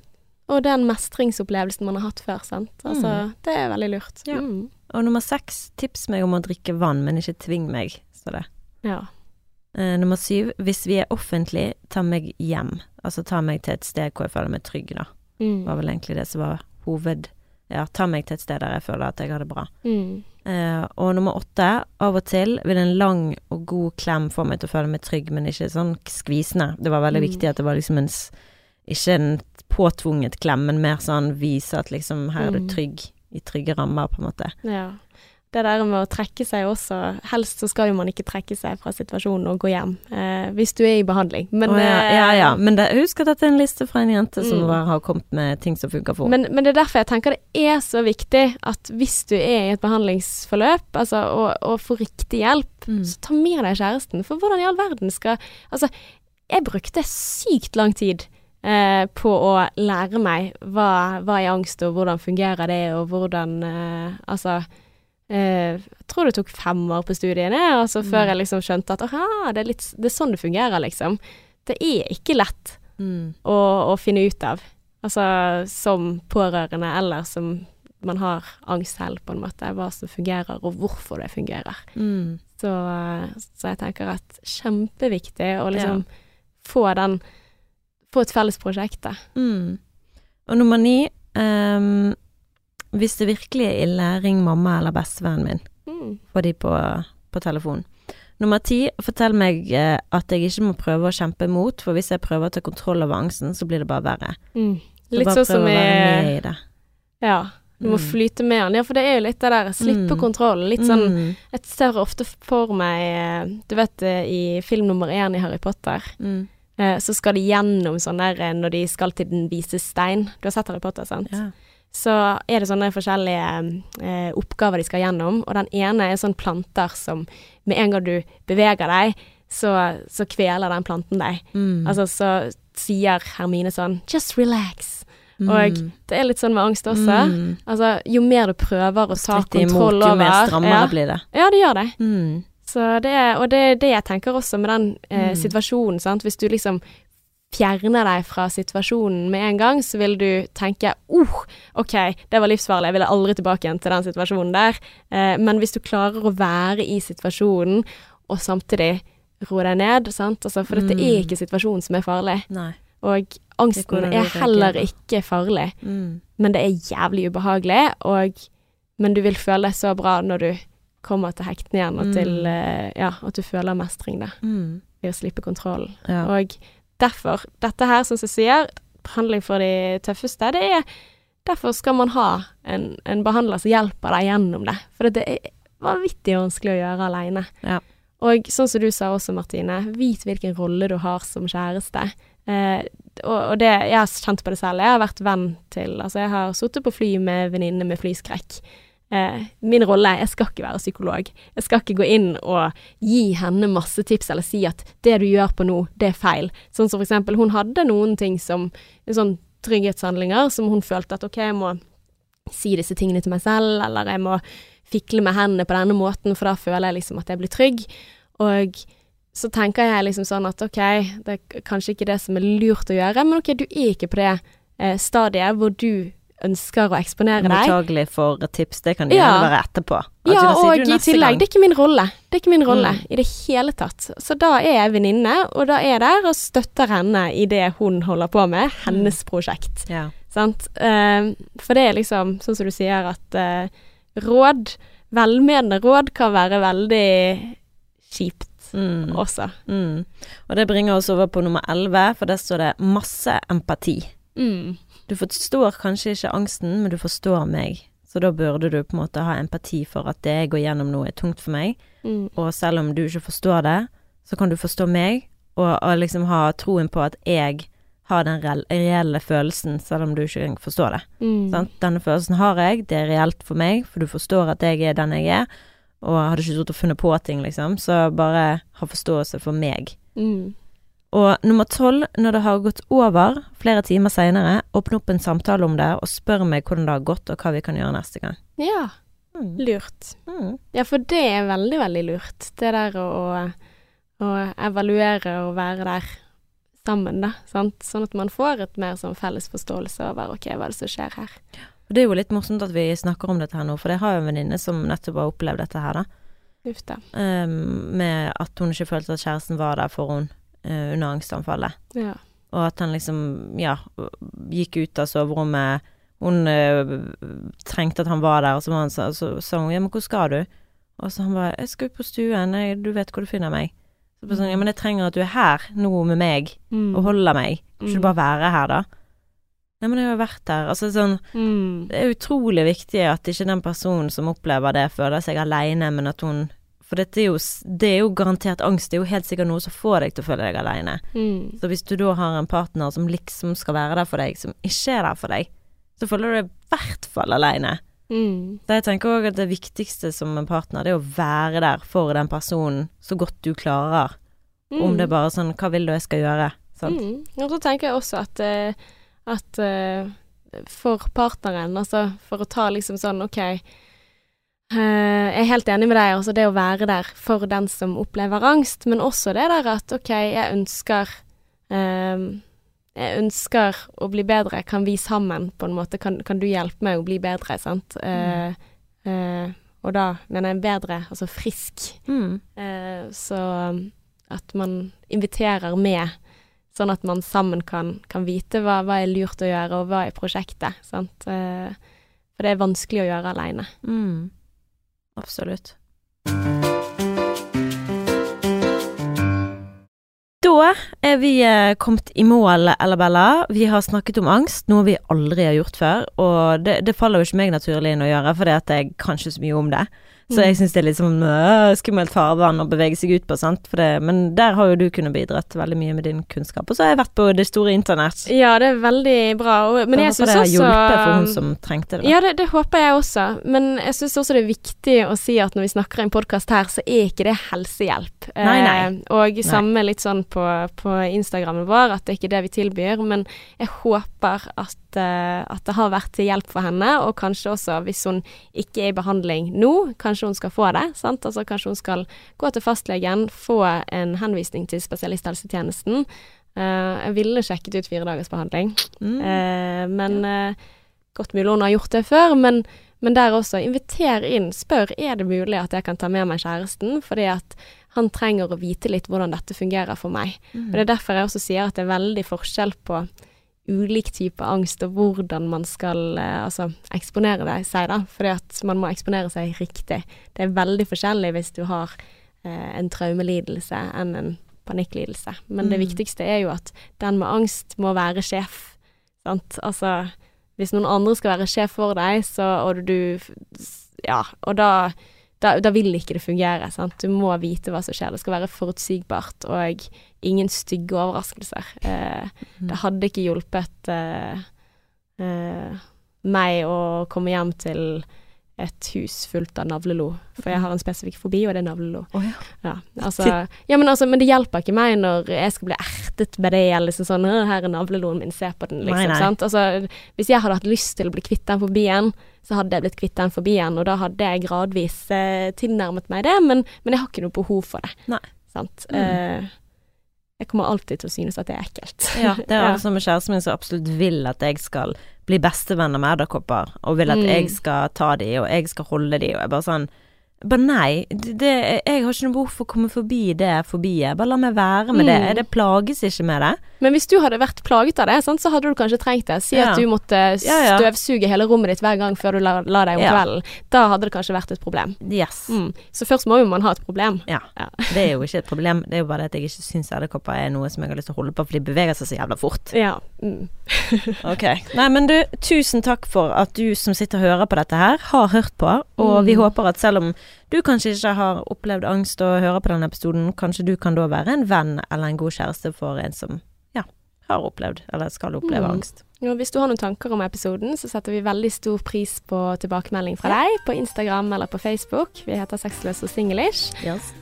Og den mestringsopplevelsen man har hatt før, sant. Altså, det er veldig lurt. Ja. Mm. Og nummer seks. Tips meg om å drikke vann, men ikke tving meg, står det. ja. Uh, nummer syv. Hvis vi er offentlig, ta meg hjem. Altså ta meg til et sted hvor jeg føler meg trygg, da. Mm. var vel egentlig det som var hoved... Ja, ta meg til et sted der jeg føler at jeg har det bra. Mm. Uh, og nummer åtte, av og til vil en lang og god klem få meg til å føle meg trygg, men ikke sånn skvisende. Det var veldig Mm. viktig at det var liksom en Ikke en påtvunget klem, men mer sånn vise at liksom her er du Mm. trygg, i trygge rammer, på en måte. Ja. Det der med å trekke seg også Helst så skal jo man ikke trekke seg fra situasjonen og gå hjem, eh, hvis du er i behandling. Men, oh, ja, eh, ja, ja. Men det, husk at dette er en liste fra en jente som Mm. har kommet med ting som funker for henne. Men, men det er derfor jeg tenker det er så viktig at hvis du er i et behandlingsforløp, altså, og, og får riktig hjelp, Mm. så ta med deg kjæresten. For hvordan i all verden skal Altså, jeg brukte sykt lang tid eh, på å lære meg hva, hva er angst, og hvordan fungerer det, og hvordan eh, Altså Jeg tror det tok fem år på studiene, altså, Mm. før jeg liksom skjønte at aha, det er, litt, det er sånn det fungerer, liksom. Det er ikke lett Mm. å, å finne ut av. Altså som pårørende eller som man har angst selv, på en måte. Hva som fungerer, og hvorfor det fungerer. Mm. Så, så jeg tenker at kjempeviktig å liksom få den Få et felles prosjekt, da. Mm. Og nummer ni ehm, Hvis det virkelig er ille, ring mamma eller bestevennen min. Mm. Få de på, på telefon. Nummer ti, fortell meg eh, at jeg ikke må prøve å kjempe imot, for hvis jeg prøver å ta kontroll over angsten, så blir det bare verre. Mm. Så Litt bare sånn som jeg... i det. Ja. Du må Mm. flyte med den. Ja, for det er jo litt det der slippe Mm. kontrollen. Litt sånn Mm. Jeg ser ofte for meg eh, Du vet eh, i film nummer én i Harry Potter, Mm. eh, så skal de gjennom sånn der når de skal til Den vise stein. Du har sett Harry Potter, sant? Ja. Så er det sånne forskjellige eh, oppgaver de skal gjennom, og den ene er sånn planter som med en gang du beveger deg, så, så kveler den planten deg. Mm. Altså så sier Hermine sånn just relax. Mm. Og det er litt sånn med angst også. Mm. Altså jo mer du prøver å ta kontroll imot, over jo mer strammere ja, blir det. ja, det gjør det. Mm. Så det og det er det jeg tenker også med den eh, Mm. situasjonen, sant. Hvis du liksom fjerner deg fra situasjonen med en gang, så vil du tenke oh, ok, det var livsfarlig, jeg ville aldri tilbake igjen til den situasjonen der. Eh, men hvis du klarer å være i situasjonen, og samtidig roe deg ned, sant, altså, for dette er Mm. ikke situasjonen som er farlig. Nei. Og angsten er heller ikke farlig, Mm. men det er jævlig ubehagelig, og, men du vil føle deg så bra når du kommer til hektene igjen, og til, Mm. eh, ja, at du føler mestring, da Mm. i å slippe kontrollen. Ja. Og derfor, dette her, som jeg sier, behandling for de tøffeste, det er Derfor skal man ha en, en behandler som hjelper deg gjennom det. For det er vanvittig vanskelig å gjøre aleine. Ja. Og sånn som du sa også, Martine, vit hvilken rolle du har som kjæreste. Eh, og, og det, jeg har kjent på det selv. Jeg har vært venn til Altså, jeg har sittet på fly med venninne med flyskrekk. Eh, min rolle Jeg skal ikke være psykolog. Jeg skal ikke gå inn og gi henne masse tips eller si at det du gjør på nå, det er feil. Sånn som for eksempel, hun hadde noen ting som sånn trygghetshandlinger som hun følte at OK, jeg må si disse tingene til meg selv, eller jeg må fikle med hendene på denne måten, for da føler jeg liksom at jeg blir trygg. Og så tenker jeg liksom sånn at OK, det er kanskje ikke det som er lurt å gjøre, men OK, du er ikke på det eh, stadiet hvor du ønsker å eksponere deg. Mottagelig for tips, det kan det Ja. gjerne være etterpå. At Ja, kan og i tillegg, det er ikke min rolle. Det er ikke min rolle Mm. i det hele tatt. Så da er jeg venninne, og da er jeg der og støtter henne i det hun holder på med, hennes prosjekt. Ja. Sant? Uh, for det er liksom, sånn som du sier, at uh, råd, velmenende råd, kan være veldig kjipt Mm. også. Mm. Og det bringer oss over på nummer 11, for der står det masse empati. Mm. Du forstår kanskje ikke angsten, men du forstår meg. Så da burde du på en måte ha empati for at det jeg går gjennom nå er tungt for meg. Mm. Og selv om du ikke forstår det, så kan du forstå meg, og, og liksom ha troen på at jeg har den reelle følelsen, selv om du ikke forstår det. Mm. Sant? Denne følelsen har jeg, det er reelt for meg, for du forstår at jeg er den jeg er, og hadde ikke trodd å funnet på ting, liksom, så bare ha forståelse for meg. Mm. Og nummer tolv, når det har gått over flere timer seinere, åpne opp en samtale om det, og spør meg hvordan det har gått, og hva vi kan gjøre neste gang. Ja. Mm. Lurt. Mm. Ja, for det er veldig, veldig lurt. Det der å, å, evaluere og være der sammen, da. Sant? Sånn at man får et mer sånn felles forståelse over ok, hva er det som skjer her. Og Det er jo litt morsomt at vi snakker om dette her nå, for jeg har jo en venninne som nettopp har opplevd dette her, da. Uff da. Um, med at hun ikke følte at kjæresten var der for henne eh, under angstanfallet. Ja. Og at han liksom, ja, gikk ut av soverommet. Hun uh, trengte at han var der, og så, han, så, så sa hun ja, men hvor skal du? Og så han bare jeg skal ut på stuen, jeg, du vet hvor du finner meg. Så bare sånn, ja, men jeg trenger at du er her nå med meg Mm. og holder meg. Kan ikke Mm. du bare være her, da? Nei, men jeg har jo vært der. Altså sånn Mm. Det er utrolig viktig at ikke den personen som opplever det, føler seg aleine, men at hun For dette er jo, det er jo garantert angst. Det er jo helt sikkert noe som får deg til å føle deg aleine. Mm. Så hvis du da har en partner som liksom skal være der for deg, som ikke er der for deg, så føler du deg i hvert fall aleine. Mm. Så jeg tenker òg at det viktigste som en partner, det er å være der for den personen så godt du klarer. Om det er bare sånn Hva vil du jeg skal gjøre? Mm. Og så tenker jeg også at, eh, at eh, for partneren, altså for å ta liksom sånn OK Jeg er helt enig med deg, altså det å være der for den som opplever angst, men også det der at OK, jeg ønsker um, jeg ønsker å bli bedre, kan vi sammen på en måte, kan, kan du hjelpe meg å bli bedre, sant? Mm. Uh, uh, og da mener jeg bedre, altså frisk. Mm. Uh, så at man inviterer med, sånn at man sammen kan, kan vite hva, hva er lurt å gjøre, og hva er prosjektet. Sant? Eh, for det er vanskelig å gjøre aleine. Mm. Absolutt. Da er vi eh, kommet i mål, Ella Bella. Vi har snakket om angst, noe vi aldri har gjort før. Og det, det faller jo ikke meg naturlig inn å gjøre, fordi jeg kan ikke så mye om det. Så jeg syns det er litt sånn øh, skummelt farvann å bevege seg ut på, sant. For det, men der har jo du kunnet bidratt veldig mye med din kunnskap. Og så har jeg vært på det store internett. Ja, det er veldig bra. Og, men jeg jeg syns også det har hjulpet for hun som trengte det. Da. Ja, det, det håper jeg også. Men jeg syns også det er viktig å si at når vi snakker i en podkast her, så er ikke det helsehjelp. Nei, nei. Eh, og samme litt sånn på, på Instagrammen vår, at det er ikke det vi tilbyr. Men jeg håper at, eh, at det har vært til hjelp for henne, og kanskje også hvis hun ikke er i behandling nå, kanskje hun skal få det. sant? Altså Kanskje hun skal gå til fastlegen, få en henvisning til spesialisthelsetjenesten. Uh, jeg ville sjekket ut fire dagers behandling. Mm. uh, men uh, godt mulig hun har gjort det før. Men, men der også, inviter inn. Spør er det mulig at jeg kan ta med meg kjæresten, fordi at han trenger å vite litt hvordan dette fungerer for meg. Mm. Og Det er derfor jeg også sier at det er veldig forskjell på ulik type angst og hvordan man skal eh, altså eksponere det, seg, da. Fordi at man må eksponere seg riktig. Det er veldig forskjellig hvis du har eh, en traumelidelse enn en panikklidelse. Men det Mm. viktigste er jo at den med angst må være sjef. Sant? Altså, hvis noen andre skal være sjef for deg, så og du Ja, og da da, da vil ikke det fungere. Sant? Du må vite hva som skjer. Det skal være forutsigbart og ingen stygge overraskelser. Eh, det hadde ikke hjulpet eh, eh, meg å komme hjem til et hus fullt av navlelo, for jeg har en spesifikk fobi, og det er navlelo. Oh, ja. Ja, altså, ja men, altså, men det hjelper ikke meg når jeg skal bli ertet med det, eller liksom sånn 'Her er navleloen min, se på den', liksom. Nei, nei. Sant? Altså, hvis jeg hadde hatt lyst til å bli kvitt den fobien, så hadde jeg blitt kvitt den fobien, og da hadde jeg gradvis eh, tilnærmet meg det, men, men jeg har ikke noe behov for det. Nei. Sant? Mm. Eh, jeg kommer alltid til å synes at det er ekkelt. Ja, det er Ja. altså med kjæresten min som absolutt vil at jeg skal bli bestevenner med edderkopper, og vil at Mm. jeg skal ta de, og jeg skal holde de, og jeg bare sånn bare nei, det, det, jeg har ikke noe behov for å komme forbi det forbiet. Bare la meg være med det. Mm. Det plages ikke med det. Men hvis du hadde vært plaget av det, sant, så hadde du kanskje trengt det. Si Ja. at du måtte støvsuge hele rommet ditt hver gang før du la, la deg om kvelden. Da hadde det kanskje vært et problem. Yes. Mm. Så først må jo man ha et problem. Ja. Det er jo ikke et problem. Det er jo bare det at jeg ikke syns edderkopper er noe som jeg har lyst til å holde på, for de beveger seg så jævla fort. Ja. Mm. Ok. Nei, men du, tusen takk for at du som sitter og hører på dette her, har hørt på. Og Mm. vi håper at selv om du kanskje ikke har opplevd angst og hører på denne episoden, kanskje du kan da være en venn eller en god kjæreste for en som har opplevd, eller skal oppleve Mm. angst. Og hvis du har noen tanker om episoden, så setter vi veldig stor pris på tilbakemelding fra deg på Instagram eller på Facebook. Vi heter Sexløs og singlish.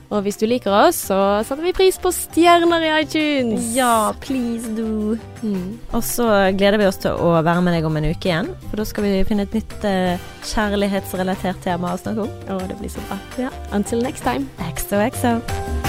Og hvis du liker oss, så setter vi pris på stjerner i iTunes. Ja, please do. Mm. Og så gleder vi oss til å være med deg om en uke igjen, for da skal vi finne et nytt eh, kjærlighetsrelatert tema å snakke om. Å, det blir så bra. Ja. Until next time. XOXO.